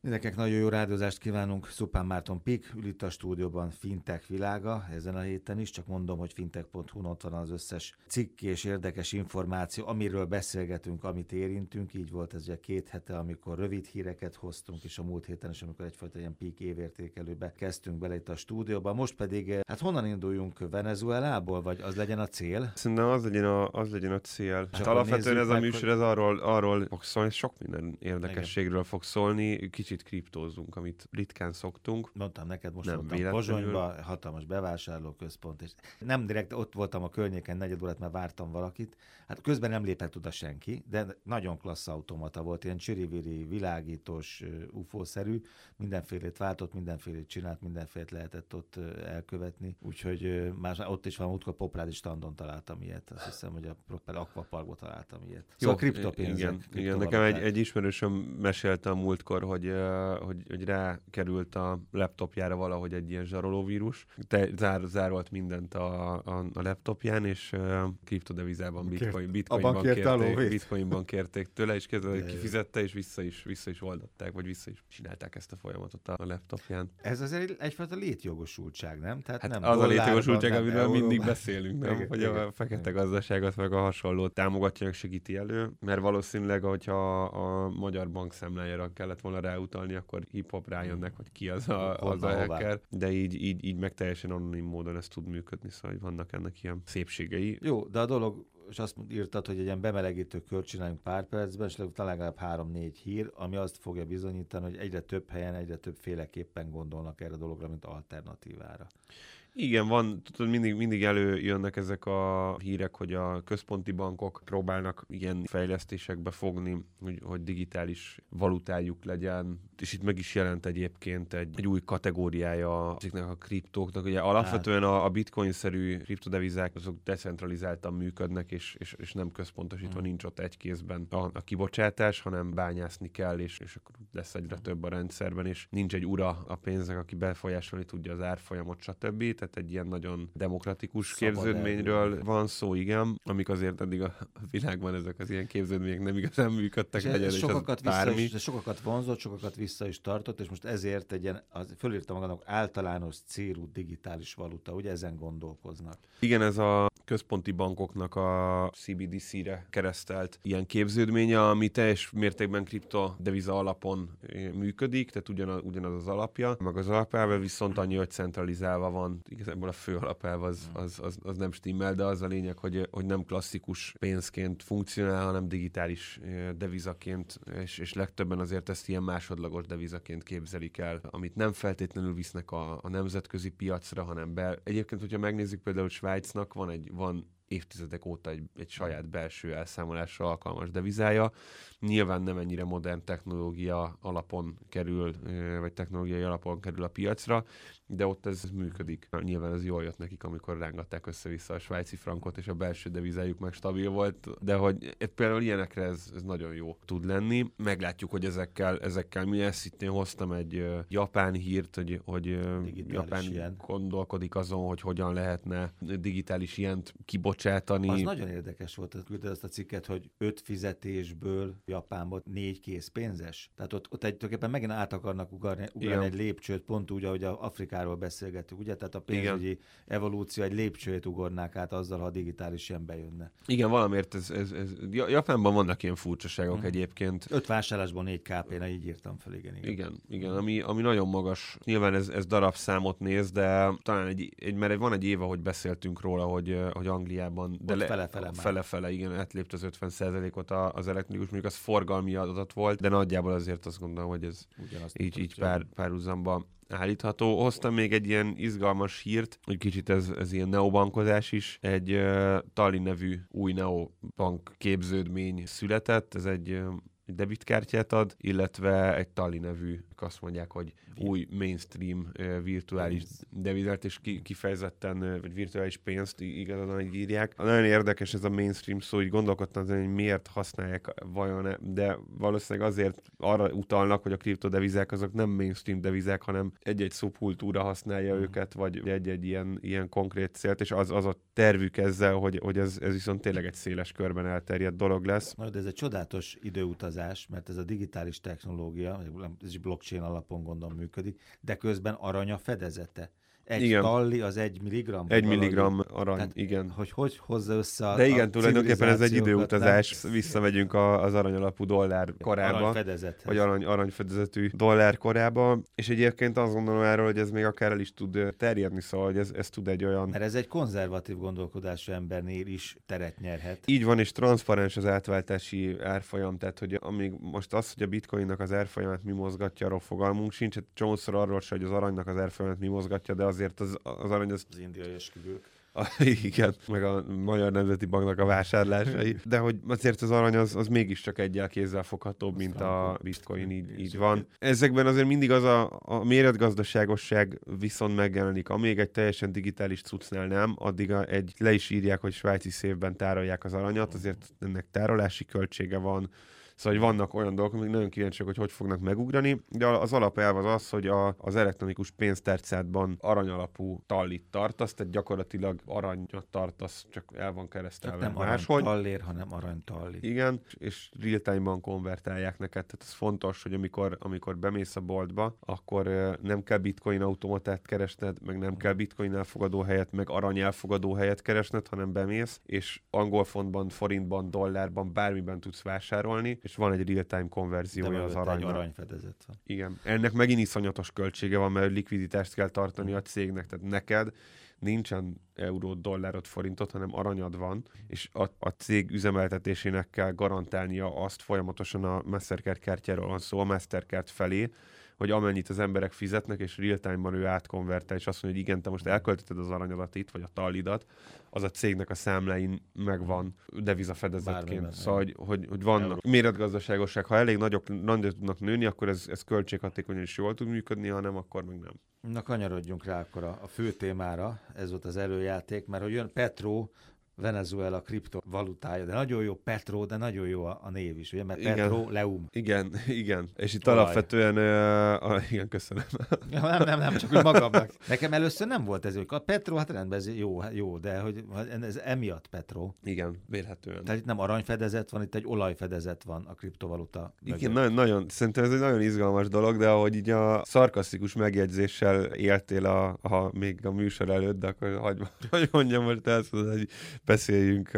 Mindenkinek nagyon jó rádiózást kívánunk. Szupán Márton Pik ül itt a stúdióban Fintech világa ezen a héten is. Csak mondom, hogy fintech.hu ott van az összes cikk és érdekes információ, amiről beszélgetünk, amit érintünk. Így volt ez ugye két hete, amikor rövid híreket hoztunk, és a múlt héten is, amikor egyfajta ilyen Pik évértékelőbe kezdtünk bele itt a stúdióba. Most pedig, hát honnan induljunk? Venezuelából, vagy az legyen a cél? Szerintem az legyen a, az legyen a cél. Hát alapvetően ez a műsor ez arról, arról fog szólni, sok minden érdekességről fog szólni. Kicsit kicsit kriptózunk, amit ritkán szoktunk. Mondtam neked, most nem voltam Pozsonyba, hatalmas bevásárlóközpont, és nem direkt ott voltam a környéken negyed órát, mert vártam valakit. Hát közben nem lépett oda senki, de nagyon klassz automata volt, ilyen csiriviri, világítós, UFO-szerű, mindenfélét váltott, mindenfélét csinált, mindenfélét lehetett ott elkövetni, úgyhogy már ott is van, útkor Poprádi standon találtam ilyet, azt hiszem, hogy a Proper Aquaparkban találtam ilyet. Szóval Jó, kriptopénzek. Igen, igen, nekem egy, egy ismerősöm mesélte a múltkor, hogy hogy, hogy rákerült a laptopjára valahogy egy ilyen zsarolóvírus, Te, zár, zárolt mindent a, a, a laptopján, és uh, kriptodevizában, bitcoin, bitcoinban, kérték, bitcoinban kérték tőle, és kezdve kifizette, és vissza is, vissza is oldották, vagy vissza is csinálták ezt a folyamatot a, a laptopján. Ez azért egyfajta létjogosultság, nem? Tehát hát nem az a létjogosultság, amiről euróban. mindig beszélünk, nem? Igen, hogy igen, a fekete igen. gazdaságot, meg a hasonlót támogatja, segíti elő, mert valószínűleg, hogyha a magyar bankszámlájára kellett volna ráutalni, utalni, akkor hip-hop rájönnek, hogy ki az a, az a hacker, de így, így, így meg teljesen anonim módon ez tud működni, szóval hogy vannak ennek ilyen szépségei. Jó, de a dolog és azt írtad, hogy egy ilyen bemelegítő kört csináljunk pár percben, és legalább három-négy hír, ami azt fogja bizonyítani, hogy egyre több helyen, egyre többféleképpen gondolnak erre a dologra, mint alternatívára. Igen, van, tudod, mindig, mindig előjönnek ezek a hírek, hogy a központi bankok próbálnak ilyen fejlesztésekbe fogni, hogy, hogy digitális valutájuk legyen, és itt meg is jelent egyébként egy, egy új kategóriája ezeknek a kriptóknak. Ugye alapvetően a, a bitcoin-szerű kriptodevizák azok decentralizáltan működnek, és, és, és nem központosítva, hmm. nincs ott egy kézben a, a kibocsátás, hanem bányászni kell, és, és akkor lesz egyre hmm. több a rendszerben, és nincs egy ura a pénznek, aki befolyásolni tudja az árfolyamot, stb. Tehát egy ilyen nagyon demokratikus Szabad képződményről elmúl. van szó, igen, amik azért eddig a világban ezek az ilyen képződmények nem igazán működtek. És legyen, sokakat, vissza is, sokakat vonzott, sokakat vissza is tartott, és most ezért egy ilyen, az, fölírtam magának általános célú digitális valuta, ugye ezen gondolkoznak. Igen, ez a központi bankoknak a CBDC-re keresztelt ilyen képződménye, ami teljes mértékben kriptodeviza alapon eh, működik, tehát ugyanaz, ugyanaz az alapja, meg az alapelve viszont annyi, hogy centralizálva van. Igazából a fő alapelv az, az, az, az nem stimmel, de az a lényeg, hogy, hogy nem klasszikus pénzként funkcionál, hanem digitális devizaként, és, és legtöbben azért ezt ilyen másodlagos devizaként képzelik el, amit nem feltétlenül visznek a, a nemzetközi piacra, hanem be. Egyébként, hogyha megnézzük például Svájcnak, van egy van évtizedek óta egy, egy saját belső elszámolásra alkalmas devizája. Nyilván nem ennyire modern technológia alapon kerül, vagy technológiai alapon kerül a piacra, de ott ez működik. Nyilván ez jól jött nekik, amikor rángatták össze-vissza a svájci frankot, és a belső devizájuk meg stabil volt, de hogy például ilyenekre ez, ez nagyon jó tud lenni. Meglátjuk, hogy ezekkel, ezekkel mi lesz. Itt én hoztam egy japán hírt, hogy, hogy Japán ilyen. gondolkodik azon, hogy hogyan lehetne digitális ilyent kibocsátani. Az nagyon érdekes volt, hogy ezt a cikket, hogy öt fizetésből Japánban négy készpénzes. Tehát ott, ott egy tulajdonképpen megint át akarnak ugrani, ugrani egy lépcsőt, pont úgy, ahogy a Afrika Amerikáról beszélgetünk, ugye? Tehát a pénzügyi Igen. evolúció egy lépcsőt ugornák át azzal, ha digitális ilyen bejönne. Igen, valamiért ez, ez, ez Japánban vannak ilyen furcsaságok mm. egyébként. Öt vásárlásban négy kp így írtam fel, igen. Igen, igen, igen ami, ami nagyon magas. Nyilván ez, ez darabszámot néz, de talán egy, egy, mert van egy év, hogy beszéltünk róla, hogy, hogy Angliában de le, fele-fele, fele-fele, igen, átlépte az 50%-ot az elektronikus, mondjuk az forgalmi adat volt, de nagyjából azért azt gondolom, hogy ez Ugyanazt így, így pár, párhuzamba állítható. Hoztam még egy ilyen izgalmas hírt, hogy kicsit ez, ez ilyen neobankozás is. Egy uh, Tallinn nevű új neobank képződmény született, ez egy uh, debitkártyát ad, illetve egy Tali nevű, azt mondják, hogy új mainstream virtuális devizát, és kifejezetten, vagy virtuális pénzt igazán így írják. Nagyon érdekes ez a mainstream szó, hogy gondolkodtam hogy miért használják vajon, de valószínűleg azért arra utalnak, hogy a kriptodevizák azok nem mainstream devizák, hanem egy-egy szubkultúra használja mm. őket, vagy egy-egy ilyen, ilyen konkrét célt, és az, az a tervük ezzel, hogy, hogy ez, ez viszont tényleg egy széles körben elterjedt dolog lesz. Na, de ez egy csodálatos időutazás mert ez a digitális technológia, ez is blockchain alapon gondolom működik, de közben arany a fedezete egy igen. talli az egy milligram. Egy milligram arany, Tehát, igen. Hogy hogy hozza össze a De igen, a tulajdonképpen ez egy időutazás, nem? visszamegyünk a, az aranyalapú dollár korába. Aranyfedezethez. Vagy arany, aranyfedezetű dollár korába. És egyébként azt gondolom erről, hogy ez még akár el is tud terjedni, szóval hogy ez, ez tud egy olyan... Mert ez egy konzervatív gondolkodású embernél is teret nyerhet. Így van, és transzparens az átváltási árfolyam, tehát hogy amíg most az, hogy a bitcoinnak az árfolyamát mi mozgatja, arról fogalmunk sincs, hát csomószor arról se, hogy az aranynak az árfolyamát mi mozgatja, de az azért az, az arany az... Az indiai esküvők. igen, meg a Magyar Nemzeti Banknak a vásárlásai, de hogy azért az arany az, az mégiscsak egyel kézzel foghatóbb, mint a bitcoin, így, így van. Ezekben azért mindig az a, a méretgazdaságosság viszont megjelenik. Amíg egy teljesen digitális cuccnál nem, addig a, egy le is írják, hogy svájci szévben tárolják az aranyat, azért ennek tárolási költsége van, Szóval, hogy vannak olyan dolgok, amik nagyon kíváncsiak, hogy hogy fognak megugrani, de az alapelv az az, hogy a, az elektronikus pénztárcádban aranyalapú tallit tartasz, tehát gyakorlatilag aranyat tartasz, csak el van keresztelve nem máshogy. tallér, hanem aranytallit. Igen, és real-time-ban konvertálják neked, tehát ez fontos, hogy amikor, amikor bemész a boltba, akkor nem kell bitcoin automatát keresned, meg nem kell bitcoin elfogadó helyet, meg arany elfogadó helyet keresned, hanem bemész, és angol fontban, forintban, dollárban, bármiben tudsz vásárolni, és van egy real-time konverziója az aranynak. Aranyfedezet van. Igen. Ennek megint iszonyatos költsége van, mert likviditást kell tartani a cégnek, tehát neked nincsen euró, dollárod, forintot, hanem aranyad van, és a, a cég üzemeltetésének kell garantálnia azt folyamatosan a Mastercard kártyáról van szó, a Mastercard felé, hogy amennyit az emberek fizetnek, és real-time-ban ő átkonvertál, és azt mondja, hogy igen, te most elköltötted az aranyadat itt, vagy a tallidat, az a cégnek a számláin megvan devizafedezetként. Szóval, hogy, hogy, hogy vannak méretgazdaságosság. Ha elég nagyok, nagyok tudnak nőni, akkor ez, ez költséghatékonyan is jól tud működni, ha nem, akkor meg nem. Na kanyarodjunk rá akkor a, a fő témára, ez volt az előjáték, mert hogy jön Petro, Venezuela kriptovalutája, de nagyon jó Petro, de nagyon jó a, a név is, ugye, mert igen. Petro Leum. Igen, igen. És itt Olaj. alapvetően, uh, uh, igen, köszönöm. Ja, nem, nem, nem, csak úgy magamnak. Nekem először nem volt ez, hogy a Petro, hát rendben, ez jó, jó, de hogy ez emiatt Petro. Igen, vélhetően. Tehát itt nem aranyfedezet van, itt egy olajfedezet van a kriptovaluta. Igen, nagyon, nagyon, szerintem ez egy nagyon izgalmas dolog, de ahogy így a szarkasztikus megjegyzéssel éltél a, a, még a műsor előtt, de akkor hagyd, hogy mondjam most ezt, hogy beszéljünk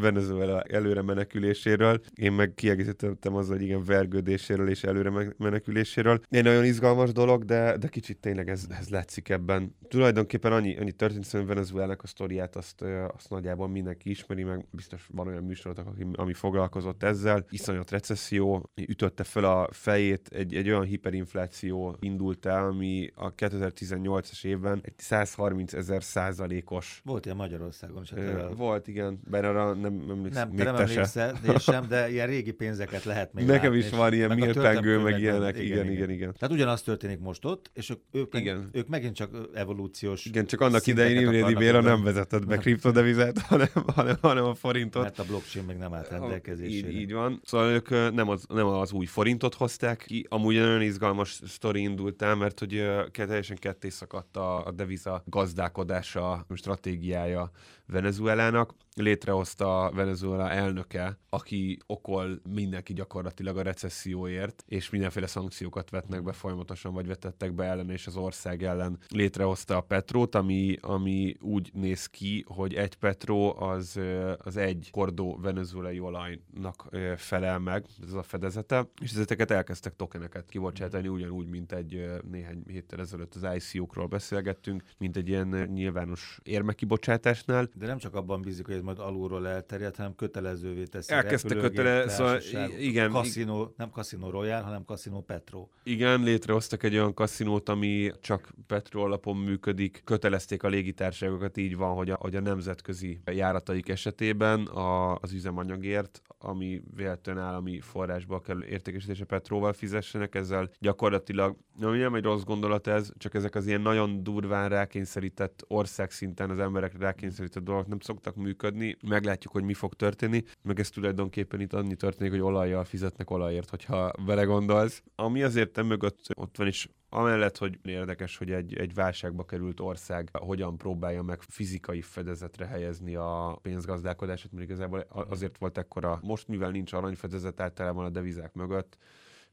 Venezuela előre meneküléséről. Én meg kiegészítettem azzal, hogy igen, vergődéséről és előre meneküléséről. Egy nagyon izgalmas dolog, de, de kicsit tényleg ez, ez látszik ebben. Tulajdonképpen annyi, annyi történt, hogy Venezuelának a sztoriát azt, azt nagyjából mindenki ismeri, meg biztos van olyan műsorotok, aki, ami foglalkozott ezzel. Iszonyat recesszió ütötte fel a fejét, egy, egy olyan hiperinfláció indult el, ami a 2018-as évben egy 130 ezer százalékos. Volt ilyen Magyarországon is. Hát volt volt, igen, bár arra nem emlékszem. Nem, te nem emlékszel, én sem, de ilyen régi pénzeket lehet még Nekem látni, is van ilyen milpengő, meg ilyenek, igen, igen, igen, igen. Tehát ugyanaz történik most ott, és ők, igen. ők megint csak evolúciós Igen, csak annak idején Imrédi Béla nem vezetett be kriptodevizet, hanem, hanem, hanem a forintot. Mert a blockchain még nem állt rendelkezésére. Így, így van. Szóval ők nem az, nem az új forintot hozták ki, amúgy nagyon izgalmas sztori indult el, mert hogy teljesen ketté szakadt a, a deviza gazdálkodása, stratégiája Venezuelának. Létrehozta Venezuela elnöke, aki okol mindenki gyakorlatilag a recesszióért, és mindenféle szankciókat vetnek be folyamatosan, vagy vetettek be ellen és az ország ellen. Létrehozta a Petrót, ami, ami úgy néz ki, hogy egy Petró az, az egy kordó venezuelai olajnak felel meg, ez a fedezete, és ezeket elkezdtek tokeneket kibocsátani, ugyanúgy, mint egy néhány héttel ezelőtt az ICO-król beszélgettünk, mint egy ilyen nyilvános érmekibocsátásnál, de nem csak abban bízik, hogy ez majd alulról elterjed, hanem kötelezővé teszi. Elkezdte kötele, szóval igen. Casino, nem Casino Royal, hanem Casino Petro. Igen, létrehoztak egy olyan kaszinót, ami csak Petro alapon működik. Kötelezték a légitársaságokat, így van, hogy a, hogy a nemzetközi járataik esetében a, az üzemanyagért, ami véletlenül állami forrásba kell értékesítése Petróval fizessenek, ezzel gyakorlatilag, ami nem egy rossz gondolat ez, csak ezek az ilyen nagyon durván rákényszerített országszinten az emberekre rákényszerített dolgok nem szoktak működni. Meglátjuk, hogy mi fog történni, meg ez tulajdonképpen itt annyi történik, hogy olajjal fizetnek olajért, hogyha belegondolsz. Ami azért mögött ott van is Amellett, hogy érdekes, hogy egy, egy válságba került ország hogyan próbálja meg fizikai fedezetre helyezni a pénzgazdálkodását, mert igazából azért volt ekkora, most mivel nincs aranyfedezet általában a devizák mögött,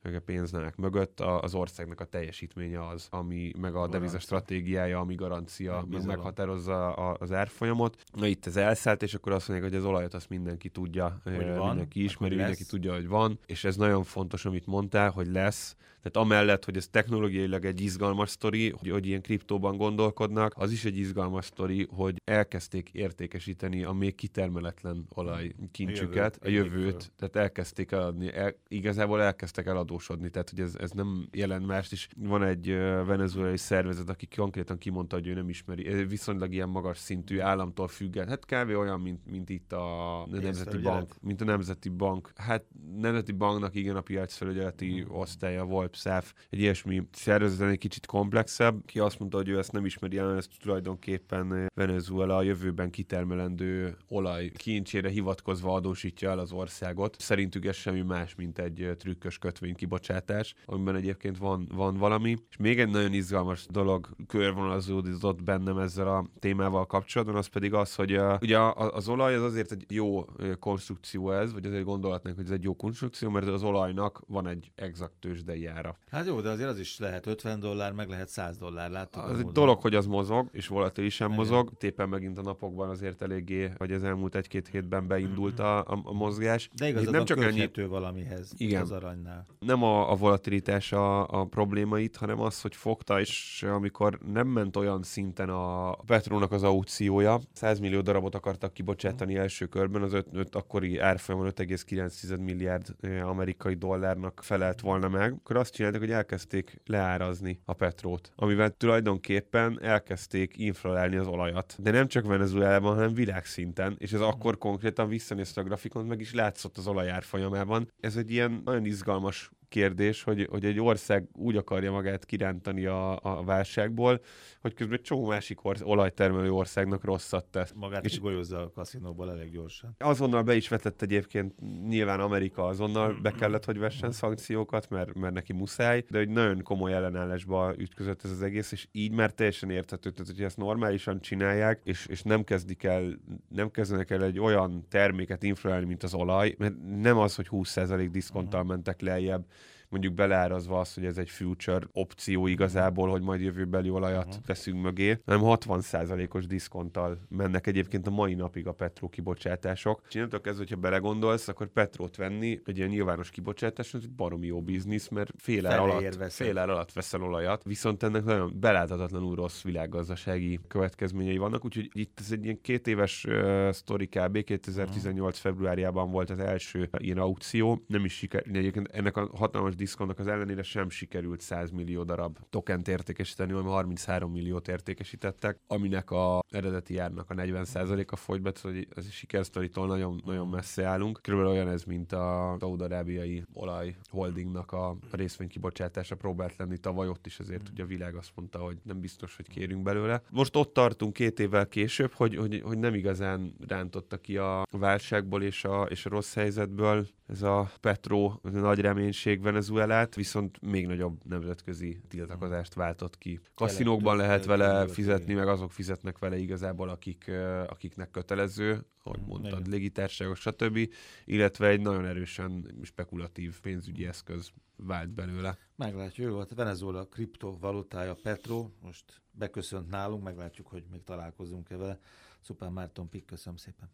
meg a pénznemek mögött az országnak a teljesítménye az, ami meg a deviza stratégiája, ami garancia, meg meghatározza az árfolyamot. Na itt ez elszállt, és akkor azt mondják, hogy az olajat azt mindenki tudja, hogy van, mindenki ismeri, mindenki tudja, hogy van, és ez nagyon fontos, amit mondtál, hogy lesz, tehát amellett, hogy ez technológiailag egy izgalmas sztori, hogy, hogy ilyen kriptóban gondolkodnak, az is egy izgalmas sztori, hogy elkezdték értékesíteni a még kitermeletlen olajkincsüket, a jövőt, a jövőt. Tehát elkezdték eladni, el, igazából elkezdtek eladósodni, tehát hogy ez, ez nem jelent mást is. Van egy venezuelai szervezet, aki konkrétan kimondta, hogy ő nem ismeri, viszonylag ilyen magas szintű államtól függet. Hát kávé olyan, mint, mint itt a Nemzeti Bank, mint a Nemzeti Bank. Hát Nemzeti Banknak igen a piacfelügyeleti osztálya volt SAF, egy ilyesmi szervezeten egy kicsit komplexebb, ki azt mondta, hogy ő ezt nem ismeri el, ezt tulajdonképpen Venezuela a jövőben kitermelendő olaj kincsére hivatkozva adósítja el az országot. Szerintük ez semmi más, mint egy trükkös kötvénykibocsátás, amiben egyébként van, van valami. És még egy nagyon izgalmas dolog körvonalazódott bennem ezzel a témával kapcsolatban, az pedig az, hogy uh, ugye az olaj az azért egy jó konstrukció ez, vagy azért gondolhatnánk, hogy ez egy jó konstrukció, mert az olajnak van egy exakt tőzsdei ára. Hát jó, de azért az is lehet 50 dollár, meg lehet 100 dollár, láttuk. Az egy dolog, hogy az mozog, és volatilisem Igen. mozog. Tépen megint a napokban azért eléggé, vagy az elmúlt egy-két hétben beindult a, a, a mozgás. De igaz, nem csak ennyi valamihez Igen. az aranynál. Nem a, a volatilitás a, a probléma itt, hanem az, hogy fogta, és amikor nem ment olyan szinten a Petrónak az aukciója, 100 millió darabot akartak kibocsátani első körben, az öt, öt akkori árfolyamon 5,9 milliárd amerikai dollárnak felelt volna meg, akkor azt csináltak, hogy elkezdték leárazni a petrót, amivel tulajdonképpen elkezdték infralálni az olajat. De nem csak Venezuelában, hanem világszinten, és ez akkor konkrétan visszanézte a grafikon, meg is látszott az olajár folyamában. Ez egy ilyen nagyon izgalmas kérdés, hogy, hogy egy ország úgy akarja magát kirántani a, a válságból, hogy közben egy csomó másik orsz, olajtermelő országnak rosszat tesz. Magát és golyózza a kaszinóból elég gyorsan. Azonnal be is vetett egyébként, nyilván Amerika azonnal be kellett, hogy vessen szankciókat, mert, mert neki muszáj, de egy nagyon komoly ellenállásba ütközött ez az egész, és így már teljesen érthető, tehát hogy ezt normálisan csinálják, és, és nem kezdik el, nem kezdenek el egy olyan terméket influálni, mint az olaj, mert nem az, hogy 20% diszkonttal mentek lejjebb, mondjuk beleárazva azt, hogy ez egy future opció igazából, hogy majd jövőbeli olajat uh-huh. teszünk mögé, hanem 60%-os diszkonttal mennek egyébként a mai napig a petró kibocsátások. Csináltok ez, hogyha belegondolsz, akkor petrót venni egy ilyen nyilvános kibocsátás, ez egy baromi jó biznisz, mert fél ár alatt, fél ár alatt veszel olajat, viszont ennek nagyon beláthatatlanul rossz világgazdasági következményei vannak, úgyhogy itt ez egy ilyen két éves uh, sztori kb. 2018 uh-huh. februárjában volt az első ilyen aukció, nem is siker, egyébként ennek a hatalmas diszkonnak az ellenére sem sikerült 100 millió darab tokent értékesíteni, hanem 33 milliót értékesítettek, aminek a eredeti árnak a 40%-a fogy be, hogy ez a sikersztoritól nagyon, nagyon messze állunk. Körülbelül olyan ez, mint a Saudarábiai olaj holdingnak a részvénykibocsátása próbált lenni tavaly, ott is azért ugye a világ azt mondta, hogy nem biztos, hogy kérünk belőle. Most ott tartunk két évvel később, hogy, hogy, hogy nem igazán rántotta ki a válságból és a, és a rossz helyzetből ez a Petro ez a nagy reménység Venezuelát, viszont még nagyobb nemzetközi tiltakozást váltott ki. Kaszinókban lehet vele fizetni, meg azok fizetnek vele igazából, akik, akiknek kötelező, ahogy mondtad, légitárságos, stb. Illetve egy nagyon erősen spekulatív pénzügyi eszköz vált belőle. Meglátjuk, jó, hát Venezuela kriptovalutája Petro, most beköszönt nálunk, meglátjuk, hogy még találkozunk-e vele. Szuper Márton Pik, köszönöm szépen.